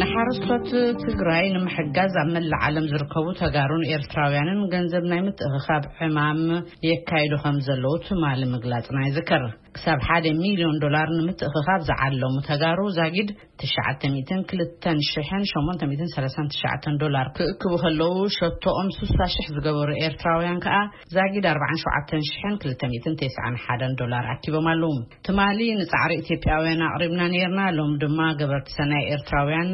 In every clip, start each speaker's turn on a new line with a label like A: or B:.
A: ንሓረስቶት ትግራይ ንምሕጋዝ ኣብ መላእ ዓለም ዝርከቡ ተጋሩን ኤርትራውያንን ገንዘብ ናይ ምትእኽኻብ ዕማም የካይዱ ከም ዘለዉ ትማሊ ምግላፅና ይዝከር። ክሳብ ሓደ ሚሊዮን ዶላር ንምትእኽኻብ ዝዓለሙ ተጋሩ ዛጊድ ትሽዓተ ሚእትን ክልተን ሽሕን ሸሞንተ ሚእትን ሰላሳን ትሽዓተን ዶላር ክእክቡ ከለዉ ሸቶኦም ሱሳ ሽሕ ዝገበሩ ኤርትራውያን ከኣ ዛጊድ ኣርብዓን ሸውዓተን ሽሕን ክልተ ሚእትን ቴስዓን ሓደን ዶላር ኣኪቦም ኣለዉ። ትማሊ ንጻዕሪ ኢትዮጵያውያን ኣቕሪብና ኔርና፣ ሎሚ ድማ ገበርቲ ሰናይ ኤርትራውያን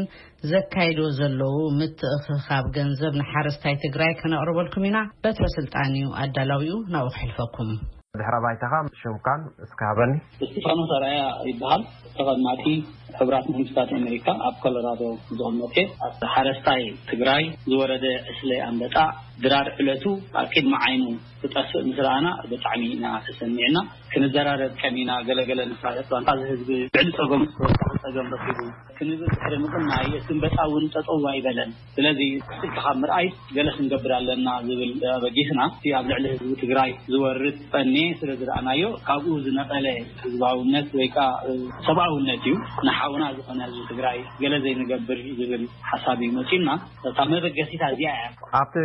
A: ዘካይድዎ ዘለዉ ምትእኽኻብ ገንዘብ ንሓረስታይ ትግራይ ከነቕርበልኩም ኢና፣ በትረ ስልጣን'ዩ ኣዳላዊኡ ናብኡ ከሕልፈኩም።
B: ድሕረ ባይታኻ ሽምካን እስከ
C: ሃበኒ። እስቲፋኖስ ኣርኣያ ይበሃል ተቐማጢ ሕቡራት መንግስታት ኣሜሪካ ኣብ ኮሎራዶ ዝቕመጥ እየ። ኣብ ሓረስታይ ትግራይ ዝወረደ ዕስለ ኣንበጣ ድራር ዕለቱ ኣብ ቅድሚ ዓይኑ ክጠፍእ ምስ ረኣና ብጣዕሚ ኢና ተሰሚዕና። ክንዘራረብ ቀኒና ገለ ገለ ንፋለጥ ዛንታ እዚ ህዝቢ ልዕሊ ፀገሙ ዝተወሰኸ ፀገም ረኺቡ ክንብል ድሕሪ ምቕናይ እቲ እንበጣ እውን ጠጠው ኣይበለን። ስለዚ ስቅልካ ምርኣይ ገለ ክንገብር ኣለና ዝብል ኣበጊስና እቲ ኣብ ልዕሊ ህዝቢ ትግራይ ዝወርድ ጠኔ ስለዝረኣናዮ ካብኡ ዝነቀለ ህዝባውነት ወይ ከኣ ሰብኣውነት እዩ ንሓውና ዝኾነ ህዝቢ ትግራይ ገለ ዘይንገብር ዝብል ሓሳብ እዩ መፅዩና እታ መበገሲታ እዚኣ እያ።
B: ኣብቲ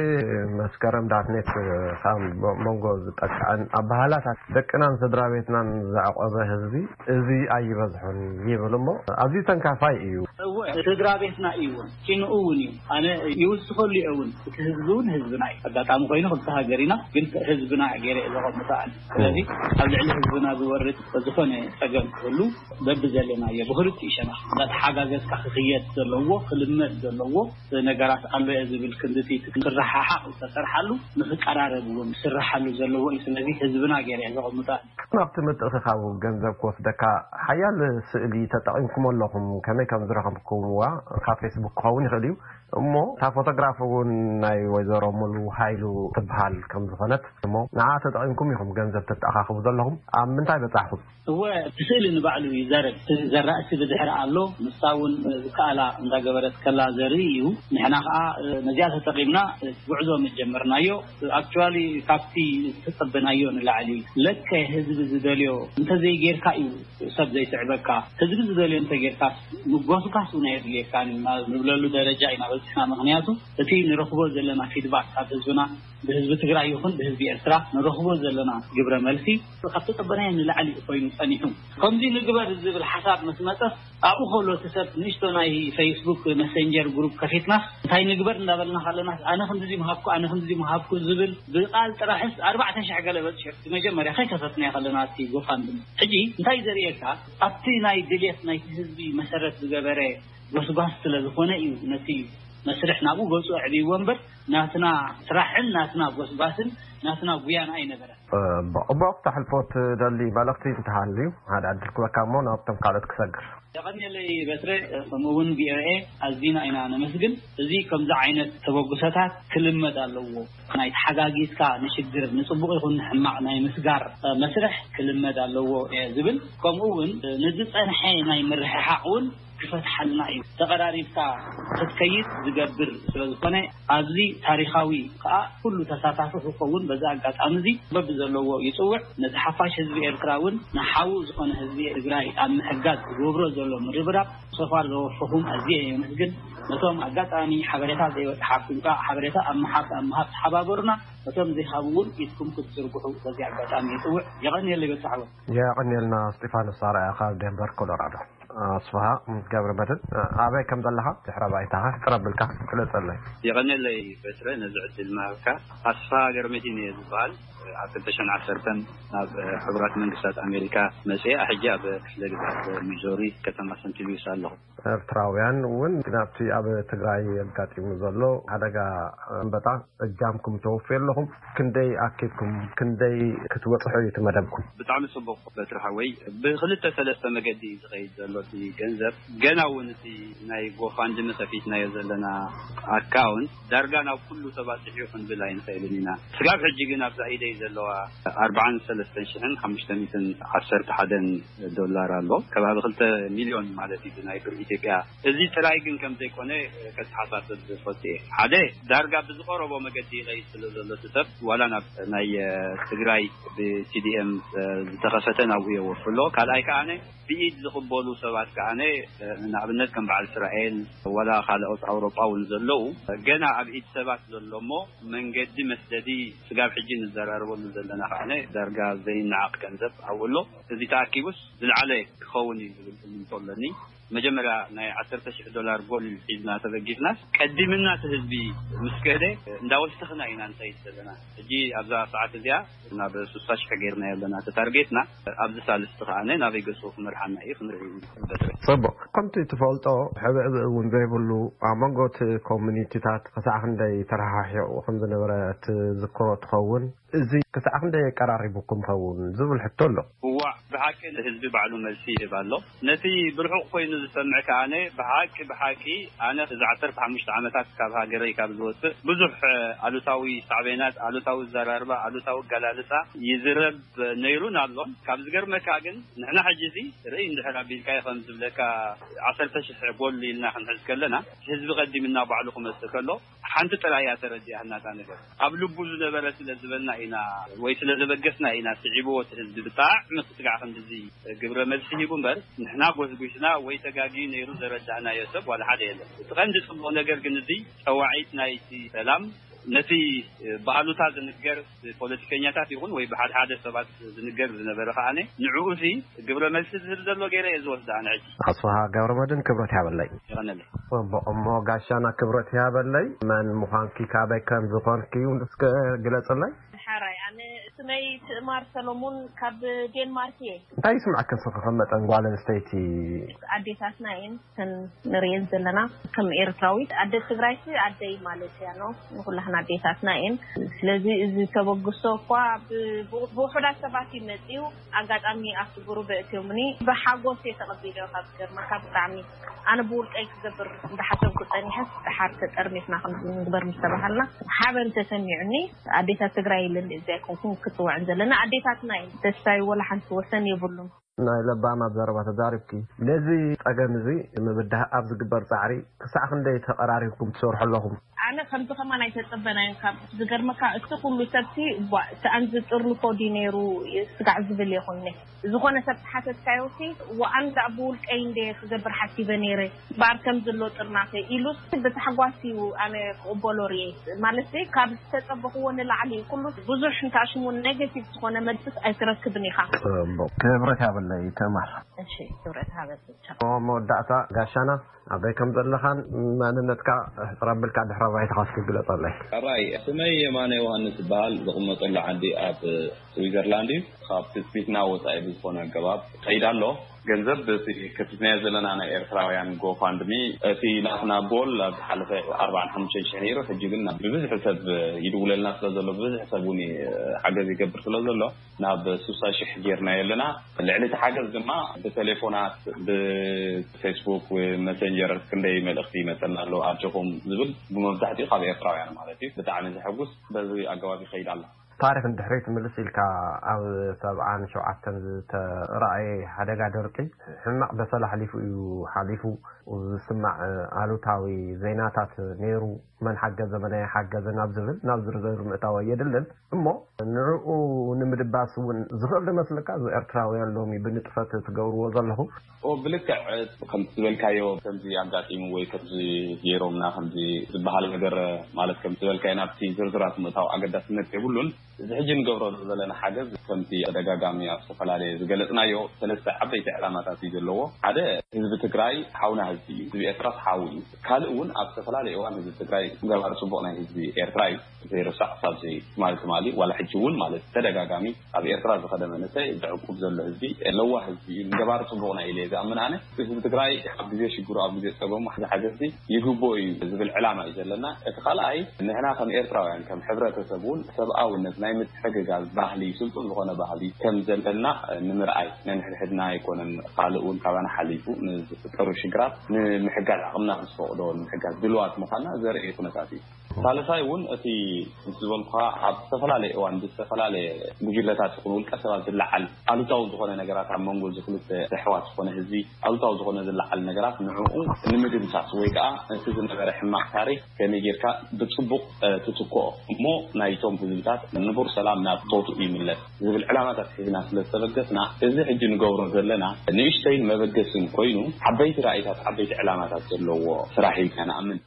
B: መስከረም ዳትኔት ካብ ሞንጎ ዝጠቀዐን ኣባሃላታት ደቅናን ስድራቤትናን ዘዕቆበ ህዝቢ እዚ ኣይበዝሑን ይብል እሞ ኣዝዩ ተንካፋይ እዩ።
C: እወ ስድራቤትና እዩ። ኪንኡ ውን እዩ ኣነ ይውስኸሉ እየ ውን እቲ ህዝቢ ውን ህዝብና እዩ ኣጋጣሚ ኮይኑ ክልተ ሃገር ኢና ግን ህዝብና ገይረ እየ ዘቐምጦ ኣነ ስለዚ ኣብ ልዕሊ ህዝብና ዝወርድ ዝኾነ ፀገም ክህሉ በቢ ዘለናዮ ብክልቲኡ ሸነኽ እንዳተሓጋገዝካ ክኽየድ ዘለዎ ክልመድ ዘለዎ ነገራት ኣሎ እየ ዝብል ክንድቲ ክረሓሓቕ ዝተሰርሓሉ ንክቀራረብ ውን ክስርሓሉ ዘለዎ እዩ ስለዚ ህዝብና ገይረ እየ ዘቐምጦ
B: ክሳብ ኣብቲ ምትእኽኻብ ገንዘብ ክወስደካ ሓያል ስእሊ ተጠቒምኩሞ ኣለኹም ከመይ ከም ዝረኸብኩምዋ ካብ ፌስቡክ ክኸውን ይኽእል እዩ እሞ እታ ፎቶግራፍ እውን ናይ ወይዘሮ ሙሉ ሃይሉ ትበሃል ከም ዝኾነት እሞ ንዓ ተጠቒምኩም ኢኹም ገንዘብ ተተኣኻኽቡ ዘለኹም ኣብ ምንታይ በጻሕኩም
C: እወ እቲ ስእሊ ንባዕሉ ይዛረብ እቲ ዘራእቲ ብድሕሪ ኣሎ ንሳ እውን ዝከኣላ እንዳገበረት ከላ ዘርኢ እዩ ንሕና ከዓ ነዚኣ ተጠቒምና ጉዕዞ ምጀመርናዮ Actually ካብቲ ዝተጸበናዮ ንላዕሊ ለከ ህዝቢ ዝደልዮ እንተዘይጌርካ እዩ ሰብ ዘይስዕበካ ህዝቢ ዝደልዮ እንተጌርካስ ምጎስጋስ ውን ኣየድልየካን እዩ ንብለሉ ደረጃ ኢና በጺሕና ምኽንያቱ እቲ ንረኽቦ ዘለና ፊድባክ ካብ ህዝብና ብህዝቢ ትግራይ ይኹን ብህዝቢ ኤርትራ ንረኽቦ ዘለና ግብረ መልሲ ካብ ተጸበናዮ ንላዕሊ እዩ ኮይኑ ጸኒሑ ከምዚ ንግበር ዝብል ሓሳብ ምስ መጸስ ኣብኡ ከሎ እቲ ሰብ ንእሽቶ ናይ ፈይስቡክ መሰንጀር ግሩፕ ከፊትናስ እንታይ ንግበር እንዳበልና ከለናስ ኣነ ክንድዚ ምሃብኩ ኣነ ክንድዚ ምሃብኩ ዝብል ብቃል ጥራሕስ ኣርባዕተ ሽሕ ገለ በጺሑ እቲ መጀመርያ ከይከፈትናዮ ከለና እቲ ጎፋንድሚ ሕጂ እንታይ እዩ ዘርእየካ ኣብቲ ናይ ድልየት ናይቲ ህዝቢ መሰረት ዝገበረ ጎስጓስ ስለ ዝኾነ እዩ ነቲ መስርሕ ናብኡ ገጹ ኣዕብይዎ እምበር ናትና ስራሕን ናትና ጎስጓስን ናትና ጉያን ኣይነበረን።
B: ብዕቡቕ ክተሕልፎ ትደሊ መልእኽቲ እንተሃልዩ ሓደ ዕድል ክበካ እሞ ናብቶም ካልኦት ክሰግር።
C: የቐንየለይ በትረ ከምኡ ውን VOA ኣዚና ኢና ነመስግን እዚ ከምዚ ዓይነት ተበግሶታት ክልመድ ኣለዎ ናይ ተሓጋጊዝካ ንሽግር ንጽቡቕ ይኹን ንሕማቕ ናይ ምስጋር መስርሕ ክልመድ ኣለዎ እየ ዝብል ከምኡ ውን ንዝጸንሐ ናይ ምርሕሓቕ ውን ክፈትሓልና እዩ ተቀራሪብካ ክትከይድ ዝገብር ስለ ዝኮነ ኣዚ ታሪካዊ ከኣ ኩሉ ተሳታፊ ክከውን በዚ ኣጋጣሚ እዚ በብዘለዎ ይጽውዕ ነቲ ሓፋሽ ህዝቢ ኤርትራ ውን ንሓዉ ዝኮነ ህዝቢ ትግራይ ኣብ ምሕጋዝ ዝገብሮ ዘሎ ምርብራብ ሶፋር ዘወፈኹም ኣዝየ የመስግን ነቶም ኣጋጣሚ ሓበሬታ ዘይበጽሓኩም ከኣ ሓበሬታ ኣብ ምሓብ ኣብ ምሃብ ተሓባበሩና ነቶም ዘይሃቡ ውን ኢድኩም ክትዝርግሑ በዚ ኣጋጣሚ ይጽውዕ የቀንየለይ በጻሕወ።
B: የቐንየልና እስጢፋኖስ ኣርኣያ ካብ ዴንቨር ኮሎራዶ። ኣስፍሃ ገብረመድህን ኣበይ ከም ዘለኻ ድሕረ ባይታኻ ሕጽር ኣቢልካ
D: ግለጸለይ። የቐኔለይ በትረ ነዚ ዕድል ምሃብካ። ኣስፍሃ ገረመድሂን እየ ዝብሃል። ኣብ ክልተ ሽሕን ዓሰርተን ናብ ሕቡራት መንግስታት ኣሜሪካ መጺኤ ኣሕጂ ኣብ ክፍለ ግዝኣት ሚዞሪ ከተማ ሰንት ሉዊስ ኣለኹ።
B: ኤርትራውያን እውን ናብቲ ኣብ ትግራይ ኣጋጢሙ ዘሎ ሓደጋ ኣንበጣ እጃምኩም ተወፍዩ ኣለኹም ክንደይ ኣኪብኩም ክንደይ ክትበጽሑ እዩ እቲ መደብኩም።
D: ብጣዕሚ ጽቡቅ በትሪ ሓወይ ብክልተ ሰለስተ መገዲ እዩ ዝከይድ ዘሎ እቲ ገንዘብ ገና ውን እቲ ናይ ጎፋንድሚ ከፊትናዮ ዘለና ኣካውንት ዳርጋ ናብ ኩሉ ተባጺሑ ክንብል ኣይንክእልን ኢና ስጋብ ሕጂ ግን ኣብዛ ኢደይ ዘለዋ ኣርብዓን ሰለስተን ሽሕን ሓሙሽተ ሚእትን ዓሰርተ ሓደን ዶላር ኣሎ ከባቢ ክልተ ሚልዮን ማለት እዩ ብናይ ብር ኢትዮጵያ እዚ ጥራይ ግን ከም ዘይኮነ ከተሓሳስብ ዝፈቱ እየ። ሓደ ዳርጋ ብዝቐረቦ መገዲ ይኸይድ ስለ ዘሎ እቲ ሰብ ዋላ ናብ ናይ ትግራይ ብቲዲኤም ዝተኸፈተ ናብኡ የወፍ ኣሎ። ካልኣይ ከኣነ ብኢድ ዝቕበሉ ሰባት ከኣነ ንኣብነት ከም በዓል እስራኤል ዋላ ካልኦት ኣውሮጳ እውን ዘለዉ ገና ኣብ ኢድ ሰባት ዘሎ እሞ መንገዲ መስደዲ ስጋብ ሕጂ ንዘራረበሉ ዘለና ከኣነ ዳርጋ ዘይነዓቕ ገንዘብ ኣብኡ ኣሎ። እዚ ተኣኪቡስ ዝለዓለ ክኸውን እዩ ዝብል እምንቶ ኣለኒ። መጀመርያ ናይ ዓሰርተ ሽሕ ዶላር ጎል ሒዝና ተበጊስናስ ቀዲምና እቲ ህዝቢ ምስ ከደ እንዳወሰኽና ኢና ንኸይድ ዘለና። ሕጂ ኣብዛ ሰዓት እዚኣ ናብ ስሳ ሽሕ ገይርናዮ ኣለና እቲ ታርጌትና። ኣብዚ ሳልስቲ ከኣ ናበይ ገጹ ክመርሓና እዩ ክንርኢ
B: ኢና በትሪ። ጽቡቕ። ከምቲ ትፈልጦ ሕብእብእ እውን ዘይብሉ ኣብ መንጎ እቲ ኮሚኒቲታት ክሳዕ ክንደይ ተረሓሒቑ ከም ዝነበረ ትዝክሮ ትኸውን። እዚ ክሳዕ ክንደይ የቀራሪቡኩም ይኸውን ዝብል ሕቶ ኣሎ።
D: እዋእ ብሓቂ ንህዝቢ ባዕሉ መልሲ ይህብ ኣሎ። ነቲ ብርሑቕ ኮይኑ ዝሰምዕ ከኣ ብሓቂ ብሓቂ ኣነ እዚ ዓሰርተ ሓሙሽተ ዓመታት ካብ ሃገረይ ካብ ዝወጽእ ብዙሕ ኣሉታዊ ሳዕቤናት ኣሉታዊ ኣዘራርባ ኣሉታዊ ኣገላልጻ ይዝረብ ነይሩን ኣሎን ካብ ዝገርመካ ግን ንሕና ሕጂ እዚ ርእይ እንድሕር ኣቢልካዮ ከም ዝብለካ ዓሰርተ ሽሕ ጎል ኢልና ክንሕዝ ከለና ህዝቢ ቀዲምና ባዕሉ ክመጽእ ከሎ ሓንቲ ጥራይ እያ ተረዲኣና እታ ነገር ኣብ ልቡ ዝነበረ ስለ ዝበልና ኢና ወይ ስለ ዘበገስና ኢና ስዒብዎ እቲ ህዝቢ ብጣዕሚ ክትጋዕ ክንድዚ ግብረ መልሲ ሂቡ እምበር ንሕና ጎስጒስና ወይ ተጋግዩ ነይሩ ዘረዳእናዮ ሰብ ዋላ ሓደ የለን እቲ ቀንዲ ጽቡቕ ነገር ግን እዚ ጸዋዒት ናይቲ ሰላም ነቲ ብኣሉታ ዝንገር ብፖለቲከኛታት ይኹን ወይ ብሓድ ሓደ ሰባት ዝንገር ዝነበረ ከኣ ንዕኡሲ ግብረ መልሲ ዝህብ ዘሎ ገይረ እየ ዝወስዶ ኣነ ሕጂ።
B: ኣስፍሃ ገብረመድህን ክብረት ይሃበለይ።
D: የቐነለይ። ጽቡቕ
B: እሞ ጋሻና ክብረት ይሃበለይ መን ምዃንኪ ካበይ ከም ዝኾንኪ ውን እስከ ግለጽለይ።
E: ሐራይ ኣነ ስመይ ትእማር ሰሎሙን ካብ ዴንማርክ እየ።
B: እንታይ ይስምዐኪ ንስኺ ከም መጠን ጓል ኣንስተይቲ?
E: ኣዴታትና እየን። እተን ንርእየን ዘለና ከም ኤርትራዊት ኣደ ትግራይሲ ኣደይ ማለት እያ ኖ ንኩላህን ኣዴታትና እየን ስለዚ እዚ ተበግሶ እኳ ብውሑዳት ሰባት እዩ መፅኡ ኣጋጣሚ ኣብቲ ጉሩብ እእትዮምኒ ብሓጎስ እየ ተቐቢለዮ ካብ ዝገርመካ ብጣዕሚ ኣነ ብውልቀይ ክገብር እንዳሓሰብኩ ፀኒሐስ ድሓር ተጠርኒፍና ከምንግበር ምስ ተባሃልና ሓበን ተሰሚዑኒ ኣዴታት ትግራይ ኢለ እዚ ኣይኮንኩም ክፅውዐን ዘለና ኣዴታትና እየን ደስታዩ ወላ ሓንቲ ወሰን የብሉን
B: ናይ ለባማት ዘረባ ተዛሪብኪ። ነዚ ጸገም እዚ ንምብዳህ ኣብ ዝግበር ጻዕሪ ክሳዕ ክንደይ ተቐራሪብኩም ትሰርሑ ኣለኹም?
E: ኣነ ከምዚ ከማን ኣይተጸበናዮን ካብ ዝገርመካ እቲ ኩሉ ሰብሲ እባ ስኣን ዝጥርንፎ ድዩ ነይሩ ስጋዕ ዝብል እየ ኮይነ ዝኮነ ሰብ ተሓተትካዮሲ ዋኣን ዳኣ ብውልቀይ እንድየ ክገብር ሓሲበ ነይረ ባር ከም ዝሎ ጥርናፈ ኢሉስ ብታሕጓስ እዩ ኣነ ክቕበሎ ርየ ማለት ካብ ዝተጸበኽዎ ንላዕሊ እዩ ኩሉ ብዙሕ እንታ ሽሙ ኔጋቲቭ ዝኾነ መልስስ ኣይትረክብን ኢኻ ጽቡቕ
B: ክብረት ሃበለይ ተማር
E: እሺ ክብረት ሃበለይ ኣብ
B: መወዳእታ ጋሻና ኣበይ ከም ዘለኻን ማንነትካ ሕጽር ኣብልካ ድሕረ ባይታኻ እስኪ ግለጸለይ
F: ራይ ስመይ የማነ ዮሃንስ ይበሃል ዝቕመጠሉ ዓዲ ኣብ ስዊዘርላንድ እዩ ካብ ትጽቢትና ወጻኢ ብዝኾነ ኣገባብ ከይድ ኣሎ ገንዘብ በቲ ከፊትናዮ ዘለና ናይ ኤርትራውያን ጎፋንድሚ እቲ ናትና ጎል ኣብ ዝሓለፈ ኣርባዓን ሓሙሽተን ሽሕ ነይሩ ሕጂ ግን ናብ ብብዝሒ ሰብ ይድውለልና ስለ ዘሎ ብብዝሒ ሰብ እውን ሓገዝ ይገብር ስለ ዘሎ ናብ ስሳ ሽሕ ጌርናዮ ኣለና ልዕሊ እቲ ሓገዝ ድማ ብቴሌፎናት ብፌስቡክ መሰንጀር ክንደይ መልእኽቲ ይመፀና ኣሎ ኣጆኹም ዝብል ብመብዛሕትኡ ካብ ኤርትራውያን ማለት እዩ ብጣዕሚ ዘሐጉስ በዚ ኣገባብ ይኸይድ ኣሎ
B: ታሪኽ ንድሕሪት ምልስ ኢልካ ኣብ ሰብዓን ሸውዓተን ዝተራእየ ሓደጋ ደርቂ ሕማቕ በሰላ ኣሕሊፉ እዩ ሓሊፉ። ዝስማዕ ኣሉታዊ ዜናታት ነይሩ። መን ሓገዘ መን ኣይሓገዘ ናብ ዝብል ናብ ዝርዝር ምእታው ኣየድልን እሞ ንዕኡ ንምድባስ እውን ዝኽእል ዶ ይመስለካ? እዚ ኤርትራውያን ሎሚ ብንጥፈት ትገብርዎ ዘለኹም
F: ብልክዕ ከምቲ ዝበልካዮ ከምዚ ኣጋጢሙ ወይ ከምዚ ገይሮምና ከምዚ ዝበሃል ነገር ማለት ከምቲ ዝበልካዮ ናብቲ ዝርዝራት ምእታው ኣገዳስነት የብሉን። እዚ ሕጂ ንገብሮ ዘለና ሓገዝ ከምቲ ተደጋጋሚ ኣብ ዝተፈላለየ ዝገለጽናዮ ሰለስተ ዓበይቲ ዕላማታት እዩ ዘለዎ። ሓደ ህዝቢ ትግራይ ሓውና ህዝቢ እዩ። ህዝቢ ኤርትራስ ሓው እዩ። ካልእ እውን ኣብ ዝተፈላለየ እዋን ህዝቢ ትግራይ ገባሪ ጽቡቕ ናይ ህዝቢ ኤርትራ እዩ። ዘይርሳዕ ክሳብ ትማሊ ትማሊ ዋላ ሕጂ እውን ማለት ተደጋጋሚ ኣብ ኤርትራ ዝኸደ መንእሰይ ዘዕቁብ ዘሎ ህዝቢ ለዋህ ህዝቢ እዩ ንገባሪ ፅቡቕ ናይ ኢለየ ዝኣምን ኣነ ህዝቢ ትግራይ ኣብ ግዜ ሽግሩ ኣብ ግዜ ፀገሙ ሕዚ ሓገዝቲ ይግብኦ እዩ ዝብል ዕላማ እዩ ዘለና እቲ ካልኣይ ንሕና ከም ኤርትራውያን ከም ሕብረተሰብ እውን ሰብኣውነት ናይ ምትሕግጋዝ ባህሊ ስልጡን ዝኾነ ባህሊ ከም ዘለና ንምርኣይ ነንሕድሕድና ኣይኮነን ካልእ እውን ካባና ሓሊፉ ንዝፍጠሩ ሽግራት ንምሕጋዝ ዓቕምና ክዝፈቕዶ ንምሕጋዝ ድልዋት ምዃንና ዘርኢ ኩነታት እዩ ሳልሳይ እውን እቲ ምስ ዝበልኩካ ኣብ ዝተፈላለየ እዋን ብዝተፈላለየ ጉጅለታት ይኹን ውልቀ ሰባት ዝለዓል ኣሉታዊ ዝኾነ ነገራት ኣብ መንጎ እዚ ክልተ ኣሕዋት ዝኾነ ህዝቢ ኣሉታዊ ዝኾነ ዝለዓል ነገራት ንዕኡ ንምድምሳስ ወይ ከዓ እቲ ዝነበረ ሕማቅ ታሪክ ከመይ ጌርካ ብፅቡቅ ትትክኦ እሞ ናይቶም ህዝብታት ንቡር ሰላም ናብ ቦትኡ ይምለስ ዝብል ዕላማታት ሒዝና ስለ ዝተበገስና እዚ ሕጂ ንገብሮ ዘለና ንእሽተይን መበገሲን ኮይኑ ዓበይቲ ራእይታት ዓበይቲ ዕላማታት ዘለዎ ስራሕ
B: ኢዩ ኢልና
F: ንኣምን።